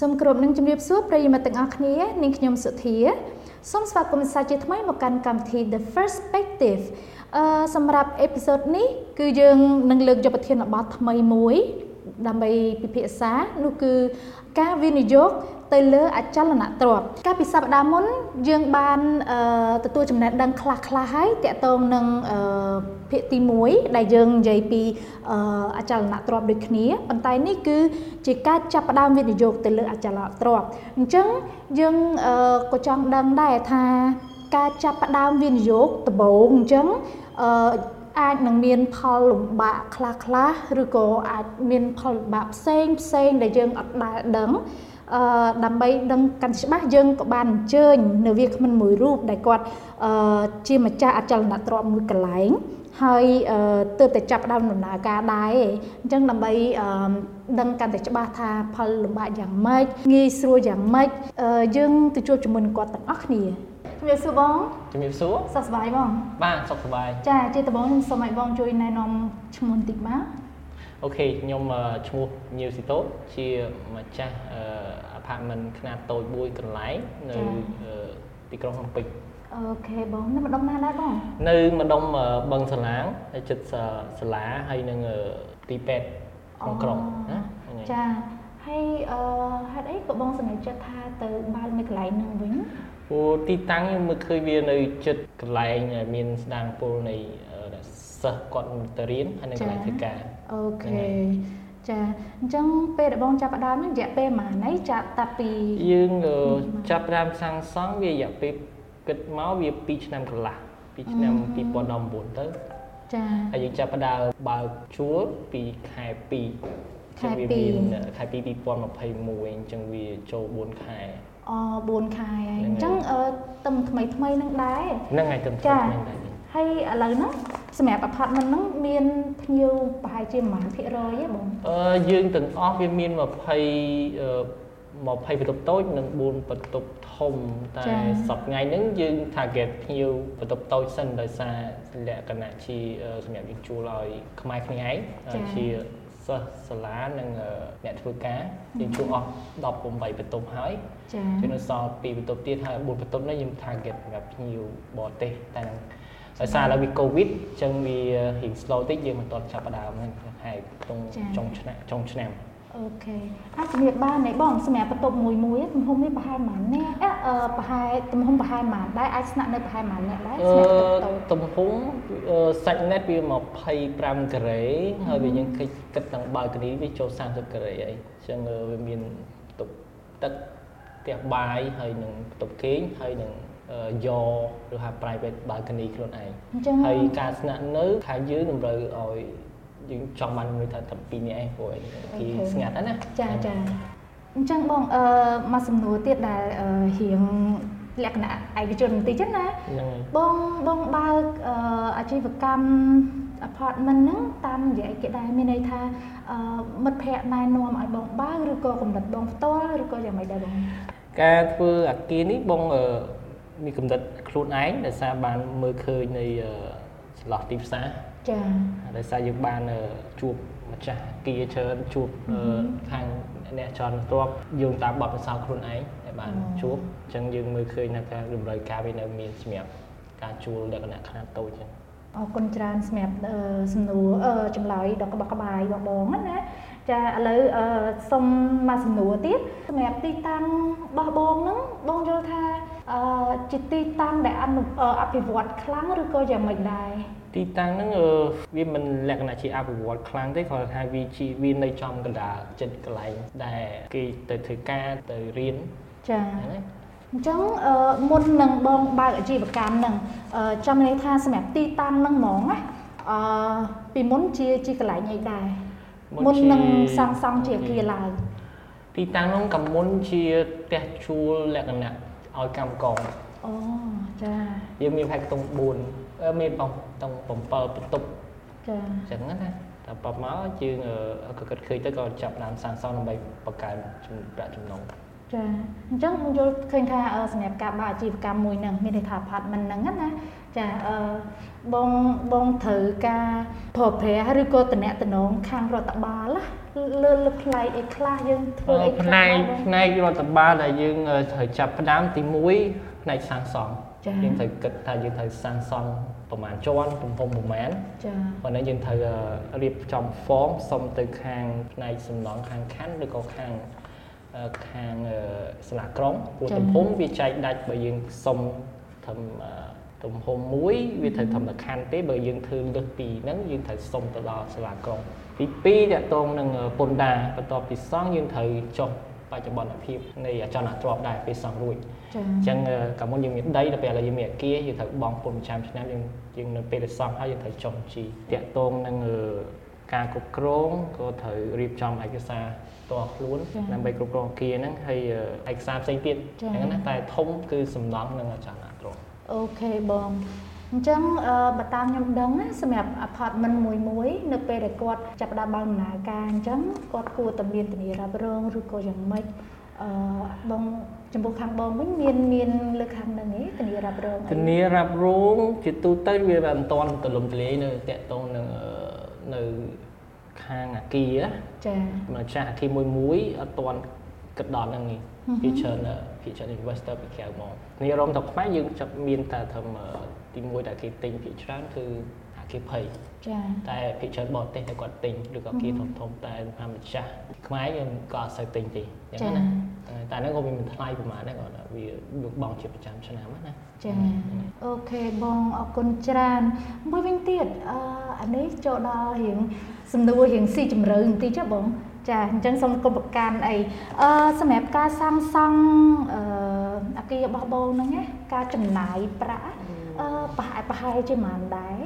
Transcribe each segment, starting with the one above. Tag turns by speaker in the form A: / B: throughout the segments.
A: សូមគោរពនឹងជម្រាបសួរប្រិយមិត្តទាំងអស់គ្នានាងខ្ញុំសុធាសូមស្វាគមន៍សាជាថ្មីមកកាន់កម្មវិធី The First Perspective អឺសម្រាប់អេពីសូតនេះគឺយើងនឹងលើកយកប្រធានបទថ្មីមួយដើម្បីពិភាក្សានោះគឺការវិនិយោគ ទៅលើអចលនទ្រព្យកាលពីសប្តាហ៍មុនយើងបានទទួលចំណេះដឹងខ្លះខ្លះហើយតកតងនឹងភាគទី1ដែលយើងនិយាយពីអចលនទ្រព្យដូចគ្នាប៉ុន្តែនេះគឺជាការចាប់ផ្ដើមវិនិយោគទៅលើអចលនទ្រព្យអញ្ចឹងយើងក៏ចង់ដឹងដែរថាការចាប់ផ្ដើមវិនិយោគដំបូងអញ្ចឹងអាចនឹងមានផលលំបាកខ្លះខ្លះឬក៏អាចមានផលលំបាកផ្សេងផ្សេងដែលយើងអត់ដែលដឹង អឺដើម្បីដឹងកាន់ច្បាស់យើងក៏បានអញ្ជើញនៅវាគ្មិនមួយរូបដែលគាត់អឺជាម្ចាស់អចលនទ្រព្យមួយកន្លែងហើយទើបតែចាប់ដើមដំណើរការដែរអញ្ចឹងដើម្បីដឹងកាន់តែច្បាស់ថាផលលំបាកយ៉ាងម៉េចងាយស្រួលយ៉ាងម៉េចយើងទៅជួបជាមួយនឹងគាត់ទាំងអស់គ្នាជំរាបសួរបង
B: ជំរាបសួរ
A: សុខសប្បាយបង
B: បាទសុខសប្បាយ
A: ចាជាដំបូងខ្ញុំសូមឲ្យបងជួយណែនាំឈ្មោះបន្តិចបាទ
B: អូខេខ្ញុំឈ្មោះញៀវស៊ីតូជាម្ចាស់ apartment ខ្នាតតូចមួយកន្លែងនៅទីក្រុងភ្នំពេញ
A: អូខេបងនៅម្ដុំណាដែរបង
B: នៅម្ដុំបឹងសាឡាងចិត្តសាលាហើយនឹងទីពេទ្យក្នុងក្រុងណា
A: ចាហើយអឺហេតុអីក៏បងសម្រេចចិត្តថាទៅបើកនៅកន្លែងហ្នឹងវិញ
B: ព្រោះទីតាំងខ្ញុំមើលឃើញវានៅចិត្តកន្លែងមានស្ដាងពលនៃសិស្សគាត់ទៅរៀនហើយនឹងកន្លែងធ្វើការ
A: អូខេ ចាអញ្ចឹងពេលដែលបងចាប់ផ្ដើមហ្នឹងរយៈពេលប៉ុន្មានចាប់តាពី
B: យើងចាប់ផ្ដើមសាងសង់វារយៈពេលគិតមកវា2ឆ្នាំកន្លះ2ឆ្នាំ2019ទៅ
A: ចា
B: ហើយយើងចាប់ផ្ដើមបើកជួលពីខែ2
A: ខែ2
B: ខែ2 2021អញ្ចឹងវាចូល4ខែ
A: អ4ខែហើយអញ្ចឹងទឹមថ្មីថ្មីនឹងដែរ
B: ហ្នឹងហើយទឹមថ្មីថ្មីដែរ
A: ហើយឥឡូវហ្នឹង សម្រាប់ apartment ហ្នឹងមានភ្ញៀវប្រហែលជាប្រហែលភាគរយទេបង
B: អឺយើងទាំងអស់វាមាន20 20បន្ទប់តូចនិង4បន្ទប់ធំតែសប្តាហ៍ហ្នឹងយើង target ភ្ញៀវបន្ទប់តូចសិនដោយសារលក្ខណៈជាសម្រាប់យើងជួលឲ្យខ្មែរគ្នាឯងជាសិស្សសាលានិងអ្នកធ្វើការយើងជួអស់18បន្ទប់ហើយ
A: ចា៎
B: គឺនៅសល់2បន្ទប់ទៀតហើយ4បន្ទប់នេះខ្ញុំ target សម្រាប់ភ្ញៀវបរទេសតែនឹង ដោយសារឥឡូវវា Covid អញ្ចឹងវារៀង slow តិចយើងមិនទាន់ចាប់ផ្ដើមហ្នឹងហើយក្នុងចុងឆ្នាំចុងឆ្នាំ
A: អូខេអាចជំរាបបានទេបងសម្រាប់បន្ទប់មួយមួយទំហំវាប្រហែលប៉ុន្មានអ្នកអឺប្រហែលទំហំប្រហែលប៉ុន្មានដែរអាចស្នាក់នៅប្រហែលប៉ុន្មានអ្នកដែរស្នាក់
B: ទៅទំហំសាច់ណេតវា25ការ៉េហើយវាយើងគិតគិតទាំងបើកនីវាចូល30ការ៉េអីអញ្ចឹងវាមានបន្ទប់ទឹកផ្ទះបាយហើយនឹងបន្ទប់គេងហើយនឹង យកឬហៅ private balcony ខ្លួនឯងហើយការស្នាក់នៅខាងយើងតម្រូវឲ្យយើងចង់បានមួយថាតែ2នាក់ឯងព្រោះគេស្ងាត់ណា
A: ចាចាអញ្ចឹងបងអឺមកសំណួរទៀតដែលរៀងលក្ខណៈឯកជនបន្តិចណាបងបងបើកអាជីវកម្ម apartment ហ្នឹងតាមរយៈគេដែរមានន័យថាមិត្តភ័ក្តិណែនាំឲ្យបងបើកឬក៏កំណត់បងផ្ទាល់ឬក៏យ៉ាងម៉េចដែរបង
B: ការធ្វើអាគារនេះបង មានកំណត់ខ្លួនឯងដោយសារបានមើលឃើញនៃចន្លោះទីផ្សារ
A: ចា៎
B: ដោយសារយើងបានជួបម្ចាស់គីច្រើនជួបខាងអ្នកចរទ្របយោងតាមបទពិសោធន៍ខ្លួនឯងដែលបានជួបអញ្ចឹងយើងមើលឃើញថាការតម្រូវការវានៅមានសម្រាប់ការជួលលក្ខណៈខ្នាតតូចចឹង
A: អរគុណច្រើនសម្រាប់សំណួរចម្លើយដ៏ក្បោះក្បាយបងបងណាចាឥឡូវសុំមកសំណួរទៀតសម្រាប់ទីតាំងរបស់បងហ្នឹងបងយល់ថា ជាទីតាំងដែលអភិវឌ្ឍខ្លាំងឬក៏យ៉ាងម៉េចដែរ
B: ទីតាំងហ្នឹងវាមិនលក្ខណៈជាអភិវឌ្ឍខ្លាំងទេគ្រាន់តែវាជាវានៅចំកណ្ដាលចិត្តកន្លែងដែលគេទៅធ្វើការទៅរៀន
A: ចាអញ្ចឹងមុននឹងបងបើកអាជីវកម្មហ្នឹងចាំន័យថាសម្រាប់ទីតាំងហ្នឹងហ្មងណាអឺពីមុនជាជាកន្លែងអីដែរមុននឹងសាងសង់ជាអគារឡើង
B: ទីតាំងហ្នឹងក៏មុនជាផ្ទះជួលលក្ខណៈឲ្យកម្មករ
A: អូចា
B: យើងមានផែកខ្ទង់4មានបងខ្ទង់7បន្ទប់
A: ចាអ
B: ញ្ចឹងណាតែបបមកយើងក៏គិតឃើញទៅក៏ចាប់ដើមសាងសង់ដើម្បីបង្កើនប្រាក់ចំណូល
A: ចាអញ្ចឹងខ្ញុំយល់ឃើញថាសម្រាប់ការបើកអាជីវកម្មមួយហ្នឹងមានន័យថា apartment ហ្នឹងណាចាអឺបងបងត្រូវការប្រើប្រាស់ឬក៏តំណែងខាងរដ្ឋបាលលើលើផ្នែកអីខ្លះយើងធ្វើអីខ្លះ
B: ផ្នែក
A: បង
B: ផ្នែករដ្ឋបាលដែលយើងអឺត្រូវចាប់ផ្ដើមទី1 ផ្នែកសាងសង់
A: ចា៎
B: យើងត្រូវគិតថាយើងត្រូវសាងសង់ប្រមាណជាន់ទំហំប្រមាណ
A: ចា៎
B: ប៉ុន្តែយើងត្រូវអឺរៀបចំ form សុំទៅខាងផ្នែកសំណងខាងខណ្ឌឬក៏ខាងអឺខាងអឺសាលាក្រុងព្រោះទំហំវាចែកដាច់បើយើងសុំធ្វើអឺទំហំមួយវាត្រូវធ្វើតែខណ្ឌទេបើយើងធ្វើលើសពីហ្នឹងយើងត្រូវសុំទៅដល់សាលាក្រុងទី2តកតងនឹងពន្ធដារបន្ទាប់ពីសង់យើងត្រូវចុះ បច្ចុប្បន្នភាពនៃអចលនទ្រព្យដែរពេលសង់រួច
A: ចា៎
B: អញ្ចឹងអឺកាលមុនយើងមានដីដល់ពេលឥឡូវយើងមានអគារយើងត្រូវបង់ពន្ធប្រចាំឆ្នាំយើងយើងនៅពេលដែលសង់ហើយយើងត្រូវចុះបញ្ជីតាក់ទងនឹងអឺការគ្រប់គ្រងក៏ត្រូវរៀបចំឯកសារផ្ទាល់ខ្លួនដើម្បីគ្រប់គ្រងអគារហ្នឹងហើយអឺឯកសារផ្សេងទៀតអញ្ចឹងណាតែធំគឺសំណង់និងអចលនទ្រព្យ
A: អូខេបង អញ្ចឹងអឺបើតាមខ្ញុំដឹងណាសម្រាប់ apartment មួយមួយនៅពេលដែលគាត់ចាប់ផ្ដើមបើកដំណើរការអញ្ចឹងគាត់គួរតែមានធានារ៉ាប់រងឬក៏យ៉ាងម៉េចអឺបងចំពោះខាងបងវិញមានមានលើខាងហ្នឹងឯងធានារ៉ាប់រងអី
B: ធានារ៉ាប់រងជាទូទៅវាមិនតាន់ទលំទលាយនៅតាក់ទងនឹងអឺនៅខាងអគារណា
A: ចា
B: ម្ចាស់អគារមួយមួយអត់ទាន់ គិតដល់ហ្នឹងនេះ
A: ហឹម
B: ពីច្រើនអឺពីច្រើន investor ពីក្រៅមកនេះអារម្មណ៍ទៅខ្មែរយើងចាប់មានតែធំអឺទីមួយដែលគេទិញពីច្រើនគឺអគារភ័យ
A: ចា
B: តែពីច្រើនបរទេសតែគាត់ទិញឬក៏អគារធំធំៗតែអាម្ចាស់ខ្មែរយើងក៏អត់សូវទិញទេអញ្ចឹងណាតែហ្នឹងក៏វាមិនថ្លៃប្រហែលដែរគាត់ថាវាយកបង់ជាប្រចាំឆ្នាំហ្នឹងណា
A: ចាអូខេបងអរគុណច្រើនមួយវិញទៀត អឺអានេះចូលដល់រៀងសំណួររៀងស៊ីជម្រៅបន្តិចហ៎បងចាអញ្ចឹងសូមគុំប្រកាន់អីអឺសម្រាប់ការសាងសង់អឺអគាររបស់បងហ្នឹងណាការចំណាយប្រាក់អឺប្រហែលប្រហែលជាប៉ុន្មានដែរ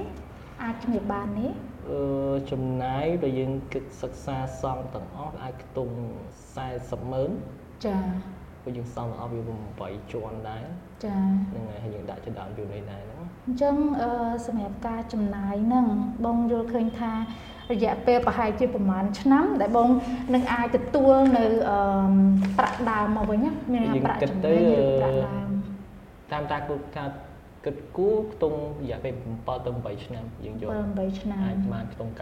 A: អាចជំរាបបាននេះ
B: អឺចំណាយដែលយើងគិតសិក្សាសង់ទាំងអស់អាចខ្ទង់40ម៉ឺន
A: ចា
B: ព្រោះយើងសង់ទាំងអស់វា8ជាន់ដែរ
A: ចា
B: ហ្នឹងហើយហើយយើងដាក់ជាដើមយូនីដែរហ្នឹង
A: អញ្ចឹងអឺសម្រាប់ការចំណាយហ្នឹងបងយល់ឃើញថារយៈពេលប្រហែលជាប្រហែលឆ្នាំ ដែលបងនឹងអាចទទួលនៅអឺប្រាក់ដើមមកវិញណាមានថាប្រាក់ចំណេញឬប្រាក់ដើម
B: តាមតាគោលការណ៍ គិតគូរខ្ទង់រយៈពេល7ទៅ8ឆ្នាំយើងយក
A: 7 8ឆ្នាំ
B: អាចបានខ្ទង់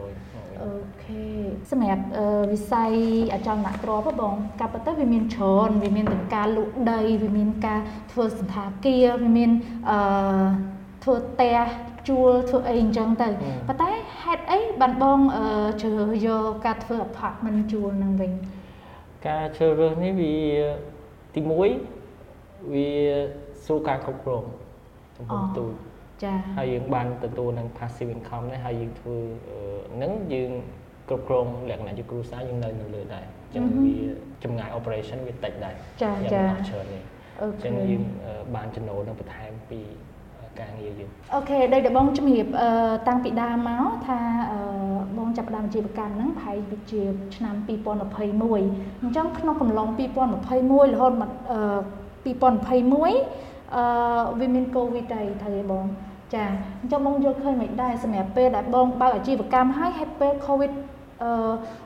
B: 90%
A: អូខេសម្រាប់អឺវិស័យអចលនទ្រព្យហ៎បងកាប់ទៅវាមានច្រើនវាមានទាំងការលក់ដីវាមានការធ្វើសន្តាគារវាមានអឺធ្វើផ្ទះជួលធ្វើអីអញ្ចឹងទៅប៉ុន្តែហេតុអីបានបងអឺជ្រើសយកការធ្វើ apartment ជួលហ្នឹងវិញ
B: ការជ្រើសរើសនេះវាទី1វាស្រួលការគ្រប់គ្រង ទំហំទូច
A: ចា
B: ហើយយើងបានទទួលនឹង passive income នេះហើយយើងធ្វើអឺហ្នឹងយើងគ្រប់គ្រងលក្ខណៈជាគ្រួសារយើងនៅនៅលើដែរអញ្ចឹងវាចម្ងាយ operation វាតិចដែរ
A: ចា
B: យ៉ាង
A: ចា
B: អត់ច្រើនទេ
A: អូ
B: អញ្ចឹ
A: ខេ
B: ងយើងអឺបានចំណូលនឹងបន្ថែមពីការងារយើង
A: អូខេដូចដែលបងជំរាបអឺតាំងពីដើមមកថាអឺបងចាប់ផ្ដើមអាជីវកម្មហ្នឹងប្រហែលវិជាឆ្នាំ2021អញ្ចឹងក្នុងកំឡុង2021រហូតមកអឺ2021 អឺវាមានកូវីដដែរថាទេបងចាអញ្ចឹងបងយល់ឃើញមិនដែរសម្រាប់ពេលដែលបងបើកអាជីវកម្មហើយហើយពេលកូវីដអឺ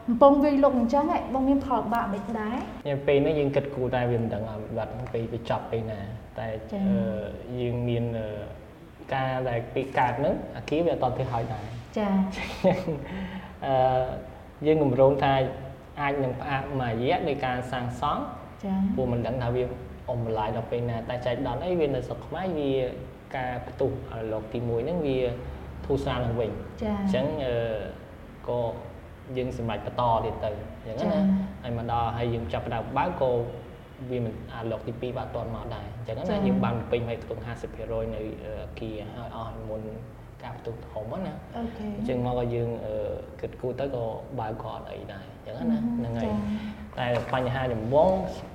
A: កំពុងវាយលុកអញ្ចឹងហ៎បងមានផលបាក់មិនដែរ
B: ញពេលនេះយើងគិតគូរតែវាមិនដឹងឲ្យបាត់ពេលវាចប់ពេលណាតែ
A: ចា៎
B: អឺយើងមានអឺការដែលពីកើតហ្នឹងអាគីវាអត់តទៅហើយដែរ
A: ចា
B: អឺយើងគម្រោងថាអាចនឹងផ្អាកមួយរយៈនៃការសាងសង់
A: ចា
B: ព្រោះមិនដឹងថាវា អមបន្លាយដល់ពេលណាតែចែកដល់អីវានៅស្រុកខ្មែរវាការផ្ទុះឲ្យលោកទី1ហ្នឹងវាធូរស្រាលឡើងវិញ
A: ចា
B: អញ្ចឹងអឺក៏យើងសម្រេចបន្តទៀតទៅអញ្ចឹង
A: ចា៎
B: ណាហើយមកដល់ហើយយើងចាប់ផ្ដើមបើកក៏វាមិនអាលោកទី2បាទអត់ទាន់មកដែរអញ្ចឹង
A: ចា៎
B: ណាយើងបានពេញឲ្យខ្ទង់50%នៅអឺអគារហើយអស់មុន ការផ្ទុះធំហ្នឹងណា
A: អូខេ
B: អញ្ចឹងមកក៏យើងអឺគិតគូរទៅក៏បើកក៏អត់អីដែរអញ្ចឹងណាហ្នឹងហើយ
A: ចា
B: តែបញ្ហាចម្បង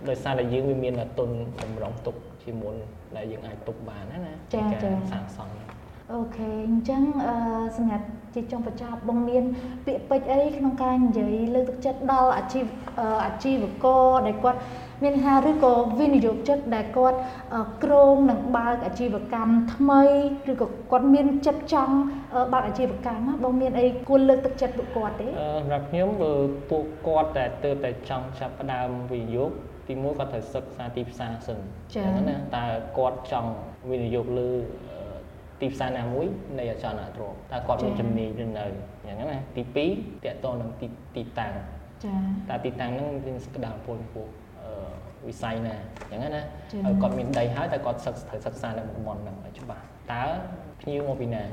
B: ដោយសារតែយើងវាមានទុនតម្រង់ទុកជាមុនដែលយើងអាចទុកបានណាណា
A: ចា៎
B: នៃ
A: ចា៎
B: ការសាងសង់
A: អូខេអញ្ចឹងអឺសម្រាប់ជាចុងបញ្ចប់បងមាន ពាក្យពេចន៍អីក្នុងការនិយាយលើកទឹកចិត្តដល់អាជីវអឺអាជីវករដែលគាត់មានថាឬក៏វិនិយោគចិត្តដែលគាត់អឺក្រងនឹងបើកអាជីវកម្មថ្មីឬក៏គាត់មានចិត្តចង់អឺបើកអាជីវកម្មណាបងមានអីគួរលើកទឹកចិត្តពួកគាត់ទេ
B: អឺសម្រាប់ខ្ញុំបើពួកគាត់តែទើបតែចង់ចាប់ផ្ដើមវិនិយោគទីមួយគាត់ត្រូវសិក្សាទីផ្សារសិន
A: ចា៎
B: អញ្ចឹងណាតើគាត់ចង់វិនិយោគលើអឺ ទីទីផ្សារណាមួយនៃអចលនទ្រព្យតើគាត់មានជំនាញឬនៅយ៉ាងហ្នឹងណាទី2តកតងនឹងទីទីតាំង
A: ចា
B: តើទីតាំងហ្នឹងមានស្ដារពលពួកវិស័យណាអញ្ចឹងណាហើយគាត់មានដីហើយតែគាត់សិក្សាត្រូវសិក្សានៅមុខមន់ហ្នឹងឲ្យច្បាស់តើភ្ញៀវមកពីណា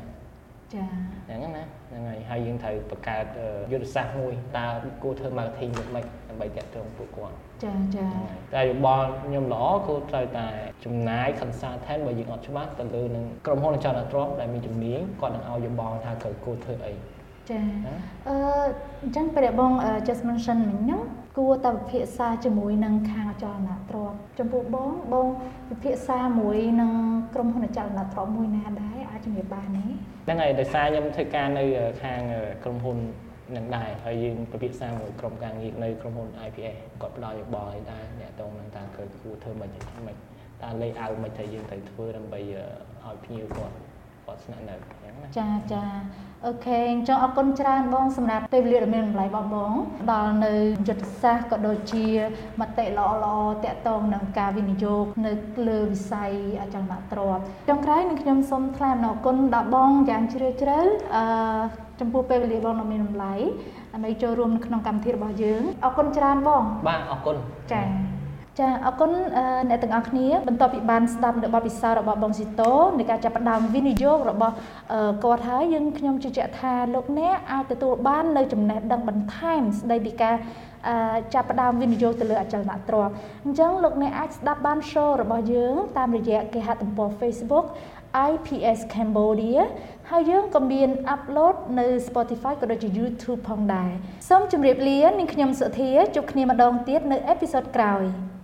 A: ចា
B: អញ្ចឹងណាហ្នឹងហើយហើយយើងត្រូវបង្កើតយុទ្ធសាស្ត្រមួយតើគួរធ្វើ marketing យ៉ាងម៉េច ដើម្បីតាក់ទងពួកគាត់
A: ចាចា
B: តែយោបល់ខ្ញុំល្អគួរត្រូវតែចំណាយ consultant បើយើងអត់ច្បាស់ទៅលើនឹងក្រុមហ៊ុនចលនាទ្រព្យដែលមានជំនាញគាត់នឹងឲ្យយោបល់ថាត្រូវគួរធ្វើអី
A: ចាអឺអញ្ចឹងព្រះបង just mention មិញហ្នឹងគួរតែពិភាក្សាជាមួយនឹងខាងអចលនទ្រព្យចំពោះបងបងពិភាក្សាមួយនឹងក្រុមហ៊ុនអចលនទ្រព្យមួយណាដែរអាចជំរាបបានទេ
B: ហ្នឹងហើយដោយសារខ្ញុំធ្វើការនៅខាងក្រុមហ៊ុន នឹងដែរហើយយើងពិភាក្សាមួយក្រុមការងារនៅក្រុមហ៊ុន IPS គាត់ផ្ដល់យោបល់ឲ្យដែរអ្នកតងនឹងតើគួរធ្វើមិនមិនតើលេខអៅមិនតែយើងត្រូវធ្វើដើម្បីឲ្យភ្ញៀវគាត់ គាត់ស្នាក់នៅអញ្ចឹងណា
A: ចាចាអូខេអញ្ចឹងអរគុណច្រើនបងសម្រាប់ពេលវេលាដ៏មានតម្លៃបងបងដល់នៅយុទ្ធសាស្ត្រក៏ដូចជាមតិល្អល្អតកតងនឹងការវិនិយោគនៅលើវិស័យអចលនទ្រព្យចុងក្រោយនឹងខ្ញុំសូមថ្លែងអំណរគុណដល់បងយ៉ាងជ្រាលជ្រៅអឺចំពោះពេលវេលាបងដ៏មានតម្លៃដើម្បីចូលរួមនៅក្នុងកម្មវិធីរបស់យើងអរគុណច្រើនបង
B: បាទអរគុណ
A: ចា៎ ចាអរគុណអ្នកទាំងអស់គ្នាបន្ទាប់ពីបានស្ដាប់នៅបទពិសោធន៍របស់បងស៊ីតូនៃការចាប់ផ្ដើមវិនិយោគរបស់គាត់ហើយយើងខ្ញុំជឿជាក់ថាលោកអ្នកអាចទទួលបាននៅចំណេះដឹងបន្ថែមស្ដីពីការចាប់ផ្ដើមវិនិយោគទៅលើអចលនទ្រព្យអញ្ចឹងលោកអ្នកអាចស្ដាប់បាន show របស់យើងតាមរយៈគេហទំព័រ Facebook IPS Cambodia ហើយយើងក៏មាន upload នៅ Spotify ក៏ដូចជា YouTube ផងដែរសូមជម្រាបលានាងខ្ញុំសុធាជួបគ្នាម្ដងទៀតនៅអេពីសូតក្រោយ។